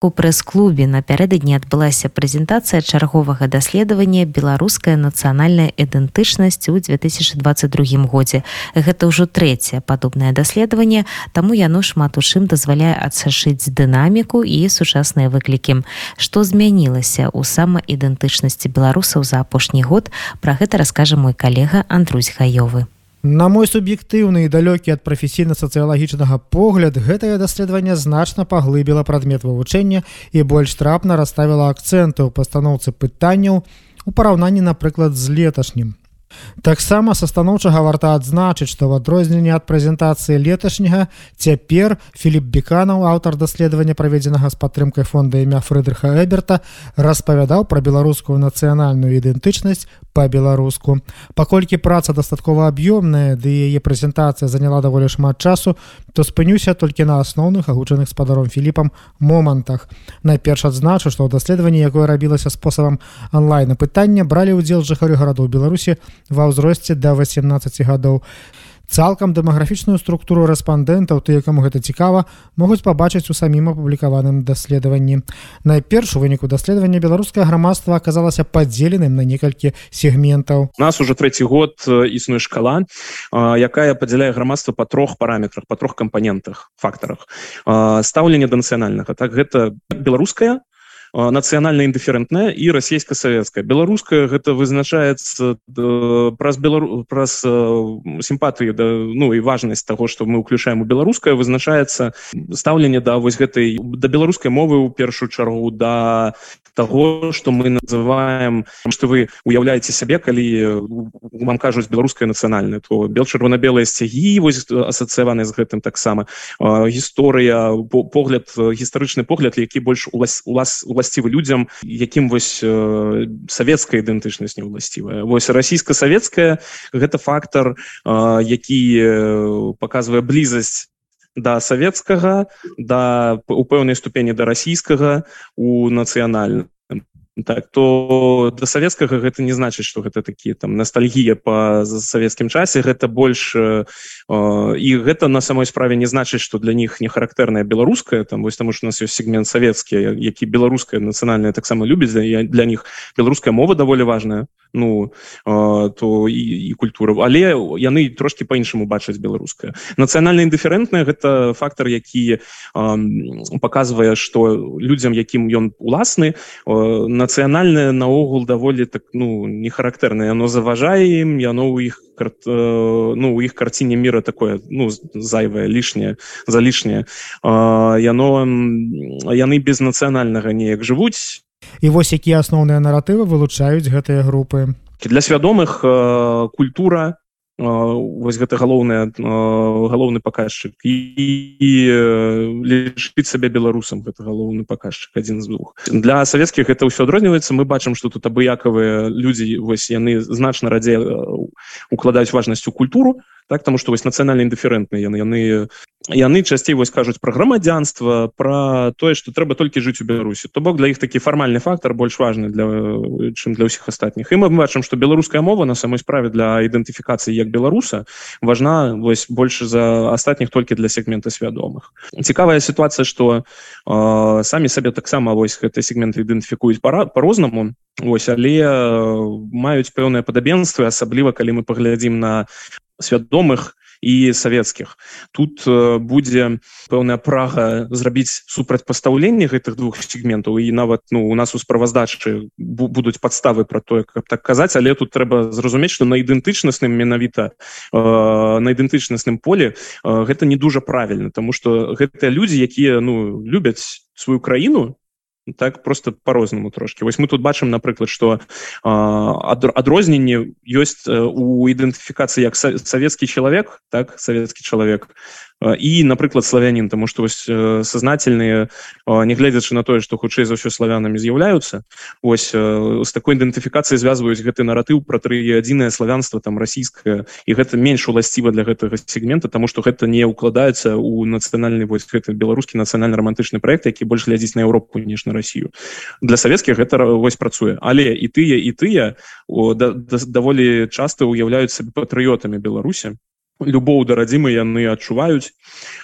У прэс-клубе напярэдадні адбылася прэзентацыя чарговага даследавання беларуская нацыянальная ідэнтычнасць у 2022 годзе. Гэта ўжо трэцяе падобнае даследаванне, таму яно шмат у чым дазваляе адсашыць дынаміку і сучасныя выклікі. Што змянілася ў самаідэнтычнасці беларусаў за апошні год, пра гэта раскажа мой калега Андрусь Хаёвы. На мой суб'ектыўны і далёкі ад прафесійна-сацыялагічнага погляд гэтае даследаванне значна паглыбіла прадмет вывучэння і больш трапна расставіла акцэнты ў пастаноўцы пытанняў у параўнанні напрыклад з леташнім Таксама са станоўчага варта адзначыць, што ў адрозненне ад прэзентацыі леташняга цяпер Філіп Беканаў, аўтар даследавання праведзенага з падтрымкай фонда імя Фрыдрыха Эберта, распавядаў пра беларускую нацыянальную ідэнтычнасць па-беларуску. Паколькі праца дастаткова аб'ёмная, ды яе прэзентацыя заняла даволі шмат часу, то спынюся толькі на асноўных агучаных спадаром Філіпам момантах. Найперш адзначу, што ў даследаванні, якое рабілася спосабам онлайн пытання бралі ўдзел жыхары гарадоў Беларусі ва ўзросце да 18 гадоў. Цалкам дэмаграфічную структуру рэспандэнтаў ты якому гэта цікава могуць пабачыць у самім апублікаваным даследаванні. Найперш у выніку даследавання беларускае грамадства аказалася падзеленым на некалькі сегментаў. У нас уже трэці год існуе шкала, якая падзяляе грамадства па трох параметрах па трох кампанентах фактарах стаўлення да нацыянальнага так гэта беларуская нацыянальна індыферэнтная і расійска-савецкая беларуская гэта вызначаецца праз белару праз сімпатыі да ну і важнасць того что мы ўключаем у беларускае вызначаецца стаўленне да вось гэтай да беларускай мовы ў першую чаргу да того что мы называем что вы уяўляеце сябе калі вам кажуць беларуская нацыянальная то бел чырвона-белыя сцягі вось асацыяваны з гэтым таксама. Гісторыя погляд гістарычны погляд які больш у вас у вас уласцівы людзям якім вось савецкая ідэнтычнасць не ўласцівая вось расійска-савецкая гэта фактор які показывае блізасць да савецкага да у пэўнай ступені да расійскага у нацыянальна так то да савецкага гэта не значыць что гэта такія там ностальгія по савецкім часе. Гэта больш э, і гэта на самой справе не значыць что для них не характэрная беларуская там вось таму что у нас ёсць сегмент савецкі які беларуская нацыянальная таксама любіць для, для них беларуская мова даволі важная ну э, то і, і культура. Але яны трошки по-іншаму бачаць беларуская нацыянальна індыферэнтная гэта фактор які э, показывае что людям якім ён уласны на нацыянальнае наогул даволі так ну не характэрна яно заважае ім яно ў іх ну у іх карціне мира такое ну зайвае лішняе за лішняе яно яны без нацыянальнага неяк жывуць і вось якія асноўныя наратывы вылучаюць гэтыя групы. Для свядомых культура вось гэта галоўная галоўны паказчык. І, і лічыць сабе беларусам гэта галоўны паказчык адзін з двух. Для савецкіх гэта ўсё адрозніваецца. Мы бачым што тут абыякавыя людзі вось яны значна радзей укладаюць важнасць у культуру так тому что вось нацыянальна індыферэнтныя яны яны яны часцей вось кажуць про грамадзянства про тое что трэба толькі жыць у беларусі. То бок для іх такі фармальны фактор больш важны для чым для ўсіх астатніх. І мы бачым что беларуская мова на самой справе для ідэнтыфікацыі як беларуса важна вось больше за астатніх толькі для сегмента свядомых. Цікавая сітуацыя что э, самі сабе таксама вось гэты сегменты ідэнтыфікуюць пара по-рознаму ось але маюць пэўнае падабенства асабліва калі мы паглядзім на свядомых і савецкіх тут будзе пэўная прага зрабіць супрацьпастаўленне гэтых двух сегментаў і нават ну у нас у справаздачы будуць падставы про тое каб так казаць але тут трэба зразумець что на ідэнтычнасным менавіта э, на ідэнтычнасным поле э, гэта не дужа правільна тому что гэтыя людзі якія ну любяць сваю краіну так просто по-рознаму трошки. Вось мы тут бачым напрыклад что адрозненне ёсць у ідэнтыфікацыі як савецкі чалавек так савецкі чалавек і напрыклад славянін тому что вось сознательные нягледзячы на тое что хутчэй за ўсё славянамі з'яўляюцца ось з такой ідэнтыфікацыі звязваюць гэты наратыў про тры адзінае славянство там расійскае і гэта менш уласціва для гэтага сегмента тому что гэта не укладаецца у нацыянальны вось гэты беларускі нацыянальны романтычны проект які больш глядзіць на Еўропу ніж на Россию для савецкіх гэта вось працуе. Але і тыя і тыя о, да, да, даволі часто уяўляюцца патрыётамі беларусі любоў да радзімы яны адчуваюць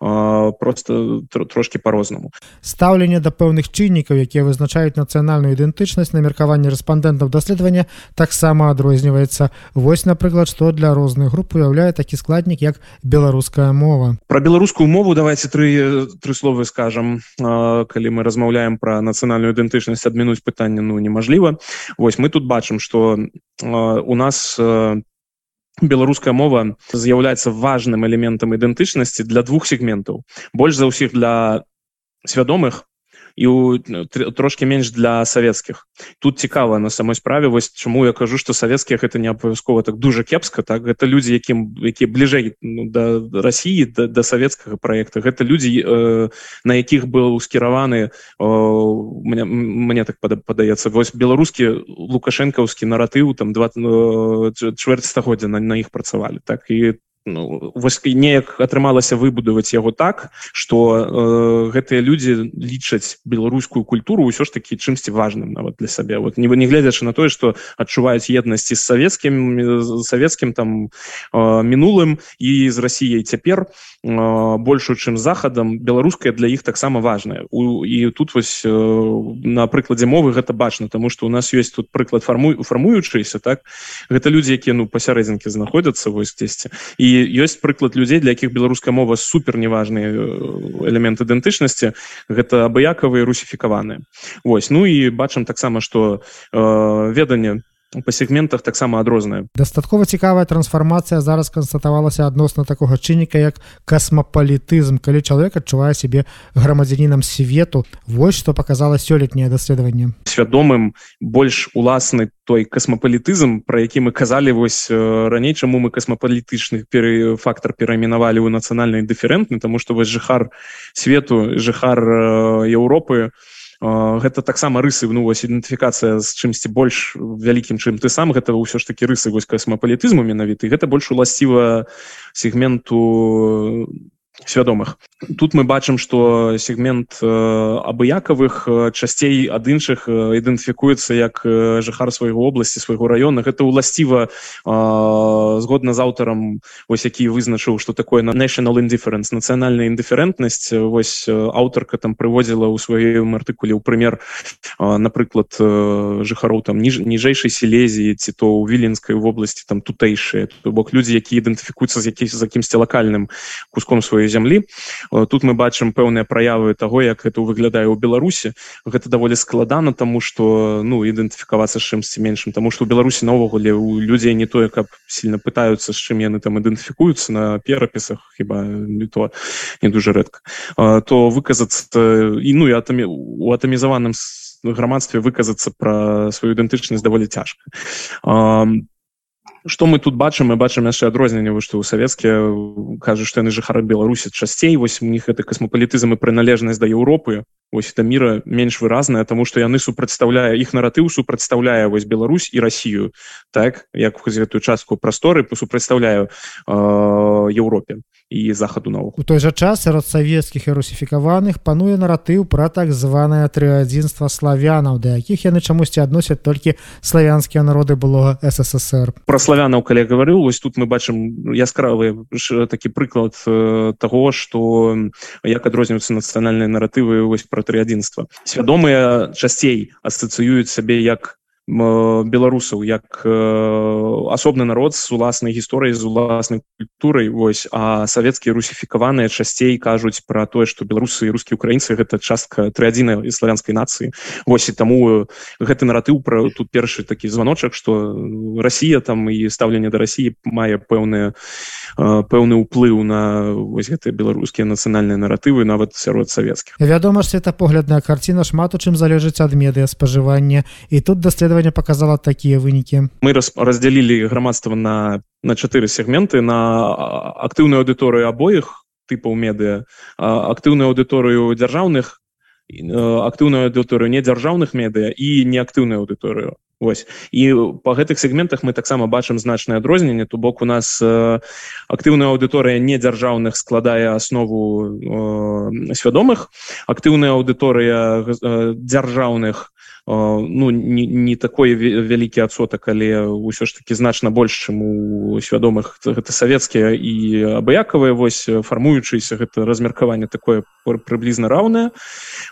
просто трошки по-рознаму стаўленне да пэўных чыннікаў якія вызначаюць нацыянальную ідэнтычнасць на меркаванне рэспандэнтаў даследавання таксама адрозніваецца. Вось напрыклад што для розных груп уяўляе такі складнік як беларуская мова. Про беларускую мову давайте тры тры словы скажем калі мы размаўляем про нацыянальную ідэнтычнасць адмінуць пытанне ну немажліва. Вось мы тут бачым что у нас по беларуская мова з'яўляецца важным элементам ідэнтычнасці для двух сегментаў. Больш за ўсіх для свядомых і у трошки менш для савецкіх тут цікава на самой справе вось чаму я кажу что савецкіх это не абавязкова так дуже кепска так гэта людзі якім якія бліжэй ну, да Росіі да, да савецкага проекта. Гэта людзі э, на якіх быў скіраваны мне, мне так падаецца вось беларускі лукашэнкаўскі наратыў там два э, чвэрць стагоддзя на, на іх працавалі. Так і ну, вось неяк атрымалася выбудаваць яго так что э, гэтыя людзі лічаць беларускую культуру ўсё ж таки чымсьці важным нават для сабе вот не не гледзячы на тое что адчуваюць еднасці з савецкім савецкім там э, мінулым і з Росіяй цяпер э, большую чым захадам беларуская для іх таксама важная. У і тут вось э, на прыкладзе мовы гэта бачна тому что у нас есть тут прыклад фармуй фармуючыся так? Гэта людзі якія ну пасярэдзінкі знаходзяцца вось дзесьці. І ёсць прыклад людзей для якіх беларуская мова супер неважныя элемент ідэнтычнасці. Гэта абыякавыя русіфікаваныя. Вось ну і бачым таксама что э, веданне по сегментах таксама адрозная. Дастаткова цікавая трансфармацыя зараз канстатавалася адносна такога чынніка як касмапалітызм калі чалавек адчувае сябе грамадзянінам свету вось што показала сёлетняе даследаванне свядомым больш уласны той касмапалітызм про які мы казалі вось раней чаму мы касмапалітычных перы фактор перайменавалі ў нацыянальны дыферэнтны тому что вось жыхар свету жыхар Еўропы у гэта таксама рысы ну вось ідэнтыфікацыя з чымсьці больш вялікім чым ты сам гэта ўсё ж такі рысы вось касмапалітызму менавіты гэта больш уласціва сегменту свядомых. Тут мы бачым что сегмент э, абыякавых э, часцей ад іншых э, ідэнтыфікуецца як э, жыхар свайго обласці свайго района гэта уласціва э, згодна з аўтарам ось які вызначыў что такое на national indifference нацыянальная індыферэнтнасць. Вось аўтарка там прыводзіла ў сваім артыкуле ў прымер э, напрыклад э, жыхароў там ніж ніжэйшай сілезіі ці то ў віленскай вобласці там тутэйшыя. Бок людзі які ідэнтыфікуюцца з які за кімсьці лакальным куском сваёй зямлі. Тут мы бачым пэўныя праявы того як это выглядае ў беларусі. Гэта даволі складана тому что ну ідэнтыфікавацца чымсьці меншым тому что у беларусі наогуле у людзей не тое каб сильно пытаются з чым яны там ідэнтыфікуюцца на перапісах хіба не то не дуже рэдка. То выказацца і ну і атамі у атамізаваным грамадстве выказацца пра сваю ідэнтычнасць даволі цяжка а что мы тут бачым мы бачым яшчэ адрозненне вы што ў савецкія кажуць што яны жыхары беларусі часцей вось у них это касмапалітызм і прыналежнасць да Еўропы ось это мира менш выразная тому что яны супрацьстаўляе іх наратыў супрацьстаўляе вось Беларусь і Россию так як гэтую частку прасторы супрацьстаўляю э, Еўропе і захаду наук у той жа час сярод савецкіх і русіфікаваных пануе наратыў пра так званае трыадзінства славянаў да якіх яны чамусьці адносяць толькі славянскія народы былога ссср. Про славянаў калі гаварыў вось тут мы бачым яскравы такі прыклад э, того что як адрозніваюцца нацыянальныя наратывы вось про трыадзінства. Свядомыя часцей асацыююць сабе як беларусаў як э, асобны народ з уласнай гісторыяй з уласнай культурай вось а савецкія русіфікаваныя часцей кажуць пра тое што беларусы і рускія украінцы гэта частка трыадзіна і славянскай нацыі вось і таму гэты наратыў пра тут першы такі званочак што Росія там і стаўленне да рассіі мае пэўныя пэўны ўплыў на вось гэтыя беларускія нацыянальныя наратывы нават сярод савецкіх. Вядома ж светапоглядная карціна шмат у чым залежыць ад медыа спажывання. І тут даследаваць даследаванне показала такія вынікі мы раздзялілі грамадства на на чатыры сегменты на актыўную аўдыторыю абоіх тыпаў медыа актыўную аўдыторыю дзяржаўных актыўную аўдыторыю недзяржаўных медыа і неактыўную аўдыторыю Вось і по гэтых сегментах мы таксама бачым значное адрозненне то бок у нас э, актыўная аўдыторыя недзяржаўных складае аснову э, свядомых актыўная аўдыторыя э, дзяржаўных ну не, не такой вялікі адсотак але ўсё ж таки значна больш чым у свядомых. Гэта савецкія і абыякавыя вось фармуючыся гэта размеркаванне такое прыблізна раўнае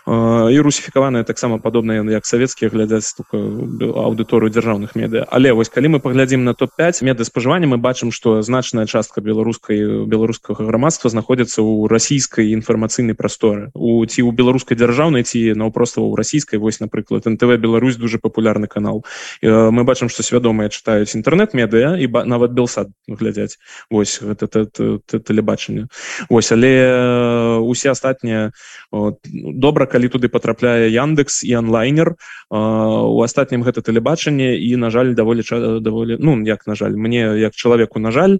і русіфікаванае таксама падобнае як савецкія глядзяць аўдыторыю дзяржаўных медыа але вось калі мы паглядзім на топ-5 меды спажывання мы бачым што значная частка беларускай беларускага грамадства знаходзіцца ў расійскай інфармацыйнай прасторы. У ці ў беларускай дзяржаўнай ці наўпроста ў расійскай вось напрыклад нтв Беларусь дуже популярны канал. Мы бачым что свядомыя читаюць інтэрнет-медыа і нават белсад глядзяць Вось гэта тэлебачанне Вось але усе астатнія добра калі туды потрапляе яндекс і онлайнер у астатнім гэта тэлебачанне і на жаль даволі даволі ну як на жаль мне як чалавеку на жаль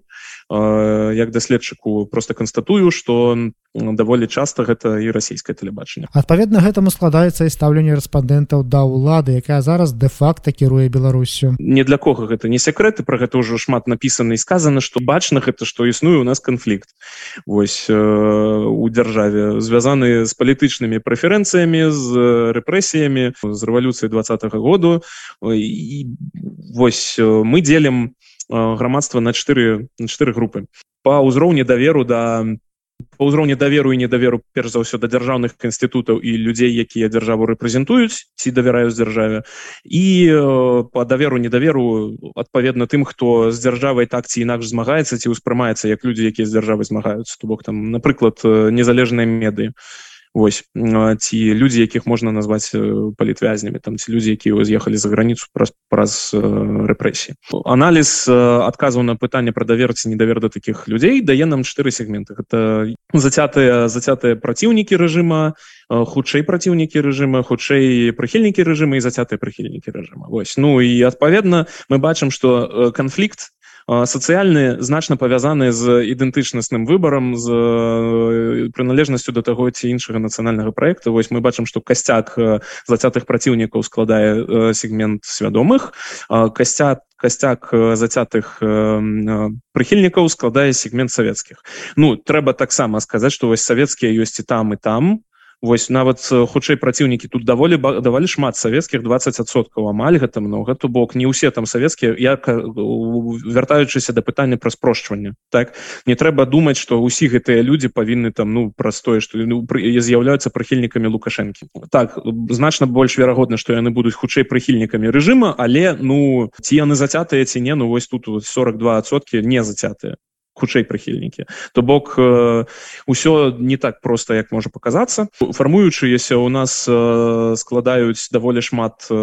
як даследчыку просто констатую что даволі часто гэта і расійскае тэлебачанне. Адпаведна гэтаму складаецца і стаўленне рэспандэнтаў да ўлады якая зараз де-факта кіруе Беларусю. Не для кого гэта не секреты про гэта ўжо шмат написано і сказано что бачна гэта што існуе у нас канфлікт. Вось э, у дзяржаве звязаны з палітычнымі прэферэнцыямі з рэпрэсіямі з рэвалюцыі двадцатого году. І вось мы делим грамадства на чатыры на чатыры групы по ўзроўні даверу да по ўзроўні даверу і недаверу перш за ўсё да дзяржаўных інстытутаў і людзей якія дзяржаву рэпрэзентуюць ці давяраюць дзяржаве і по даверу недаверу адпаведна тым хто з дзяржавай так ці інакш змагаецца ці ўспрымаецца як людзі якія з дзяржавы змагаюцца. То бок там напрыклад незалежныя меды Вось ці людзі якіх можна назваць палітвязнямі там ці людзі якія з'ехалі за граніцу праз праз рэпрэсіі аналіз адказваў на пытанне пра даверці недавер да такіх людзей дае нам чатыры сегменты это зацятыя зацятыя праціўнікі рэжыма хутчэй праціўнікі рэжыма хутчэй прыхільнікі рэжыма і зацятыя прыхільнікі рэжыма Вось ну і адпаведна мы бачым што канфлікт сацыяльны значна павязаны з ідэнтычнасным выбарам з прыналежнасцю да таго ці іншага нацыянальнага проекта вось мы бачым што касцяк зацятых праціўнікаў складае сегмент свядомых касцят касцяк зацятых прыхільнікаў складае сегмент савецкіх. Ну трэба таксама сказаць што вось савецкія ёсць і там і там Вось нават хутчэй праціўнікі тут даволі давалі шмат савецкіх 20соткаў амаль гэта много то бок не ўсе там савецкія як вяртаючыся да пытання пра спрошчванне так? Не трэба думаць што ўсі гэтыя людзі павінны там ну простое што ну, з'яўляюцца прыхільнікамі лукашэнкі. Так значна больш верагодна што яны будуць хутчэй прыхільнікамі рэжыма але ну ці яны зацятыя ці не ну вось тут 42сотки не зацятыя хутчэй прыхільнікі то бок э, ўсё не так просто як можа показацца фармуючыяся у нас э, складаюць даволі шмат э,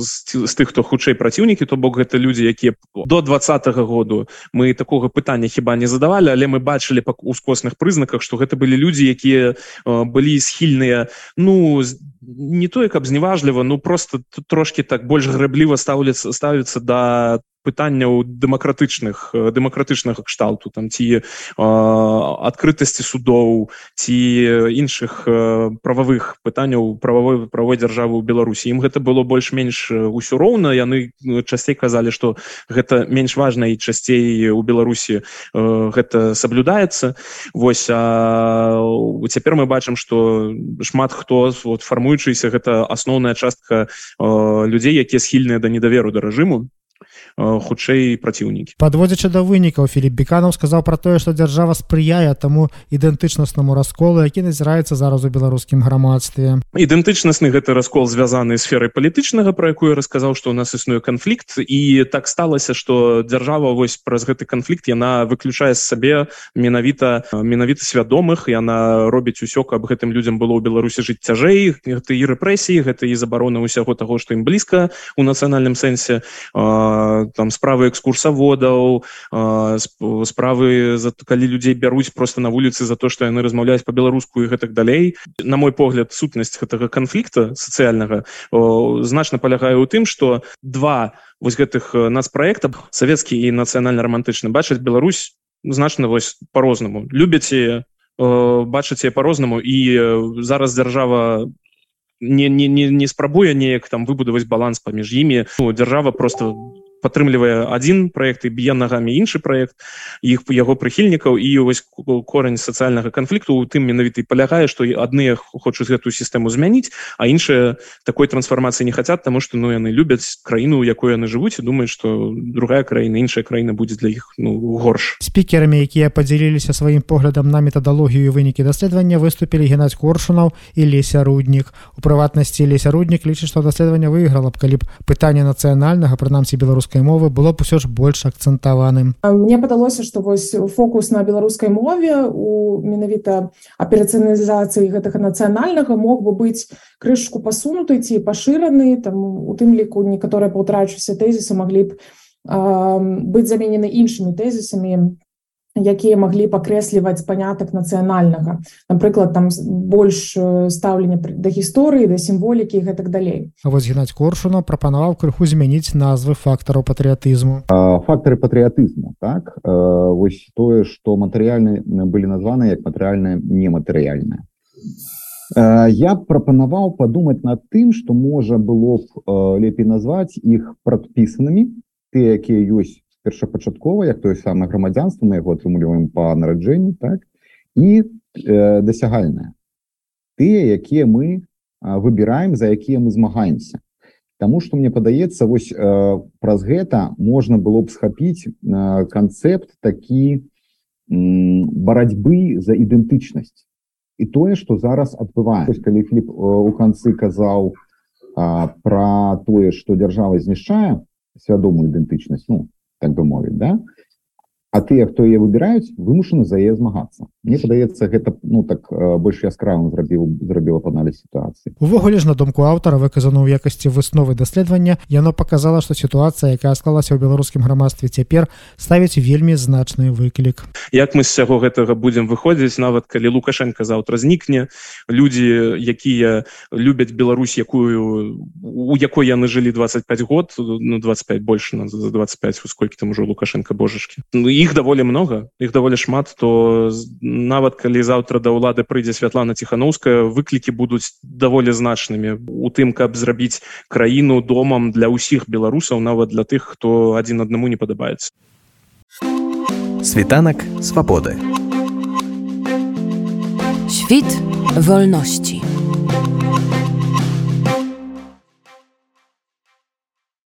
з, з тых хто хутчэй праціўнікі то бок гэта людзі якія до двадцатого году мы такога пытання хіба не задавалі але мы бачылі па ускосных прызнаках что гэта былі людзі якія э, былі схільныя ну не тое каб зневажліва ну просто трошки так больш грэбліва ставляцца ставіцца да пытанняў дэмакратычных дэмакратычнага кшталту там ці адкрытасці судоў ці іншых прававых пытанняў прававой правой дзяржавы ў беларусі. Ім гэта было больш-менш усё роўна. Яны часцей казалі што гэта менш важна і часцей у беларусі гэта саблюдаецца. Восьось цяпер мы бачым што шмат хто вот фармуючыся гэта асноўная частка людзей якія схільныя да недаверу да рэжыму хутчэй праціўнікі подводзячы да вынікаў Філіп беканов сказаў про тое што дзяржава спрыяе таму ідэнтычнаснаму расколу які назіраецца зараз у беларускім грамадстве ідэнтычнасны гэты раскол звязаны сферай палітычнага про якую расказаў што у нас існуе канфлікт і так сталася што дзяржава вось праз гэты канфлікт яна выключае з сабе менавіта менавіта свядомых яна робіць усё каб гэтым людзям было ў беларусі жыць цяжэй. Гэта і рэпрэсіі гэта і забарона ўсяго таго што ім блізка у нацыянальным сэнсе там справы экскурсаводаў справы за калі людзей бяруць просто на вуліцы за то что яны размаўляюць по-беларуску і гэтак далей. На мой погляд сутнасць гэтага канфлікта сацыяльнага значна палягае ў тым что два вось гэтых нацпроектаў савецкі і нацыянальна романтычны бачаць Беларусь значна вось по-рознаму любяце бачыце по-рознаму і зараз дзяржава не не не не спрабуе неяк там выбудаваць баланс паміж імі. Ну, дзяржава просто падтрымлівае один проект і б'е нагамі іншы проект іх яго прыхільнікаў. І вось корань сацыяльнага канфлікту у тым менавіта палягае што адныя хочуць гэтую сістэму змяніць а іншыя такой трансфармацыі не хацят тому что ну яны любяць краіну якой яны жывуць і думаюць что другая краіна іншая краіна будзе для іх ну горш. Спікерамі якія подзяліліся сваім поглядам на метадалогію вынікі даследавання выступілі геннадзь коршунаў і леся руднік. У прыватнасці леся руднік лічыць што даследаванне выйграла б калі б пытанне нацыянальнага прынамсі беларускай беларускай мовы было б усё ж больш акцэнтаваным. Мне падалося што вось фокус на беларускай мове у менавіта аперацыяналізацыі гэтага нацыянальнага мог бы быць крышку пасунуты ці пашыраны там у тым ліку некаторыя паўтрачуся тэзісы маглі б быць заменены іншымі тэзісамі якія маглі пакрэсліваць панятак нацыянальнага. Напрыклад там больш стаўлення да гісторыі да сімволікі гэтак далей. Вось геннадзь коршуна прапанаваў крыху змяніць назвы фактараў патрыятызму. Фактары патрыятызму так? Вось тое што матэрыяльны былі названы як матэрыяльна нематэрыяльная я прапанаваў падумаць над тым што можа было б лепей назваць іх прадпісанымі тыя якія ёсць першапачаткова як тое самае грамадзянства мы яго атрымліваем по нараджэнню так? І э, дасягальная тыя якія мы выбіраем за якія мы змагаемся. Таму что мне падаецца вось э, праз гэта можна было б схапіць э, канцэпт такі барацьбы за ідэнтычнасць. І тое что зараз адбываем калі фліп у канцы казаў про тое что дзяржава знішчае свядомую ідэнтычнасць ну так бы мовіць да а тыя хто яе выбіраюць вымушаны за яе змагацца Мне падаецца гэта ну так больш яскравым зрабіў зрабіла паналіз сітуацыі увогуле ж на думку аўтара выказану ў якасці высновы даследавання яно показала што сітуацыя якая склалася ў беларускім грамадстве цяпер ставіць вельмі значны выклік як мы з сяго гэтага будзем выходзіць нават калі лукашенко заўтра знікне людзі якія любяць Беларусь якую у якой яны жылі 25 год ну 25 больше на за 25 сколькі там ужо лукашенко божашки ну і іх даволі много іх даволі шмат то нават калі заўтра да ўлады прыйдзе святлана ціхановская выклікі будуць даволі значнымі у тым каб зрабіць краіну домам для ўсіх беларусаў нават для тых хто адзін аднаму не падабаецца світанак свабоды Świt wolności.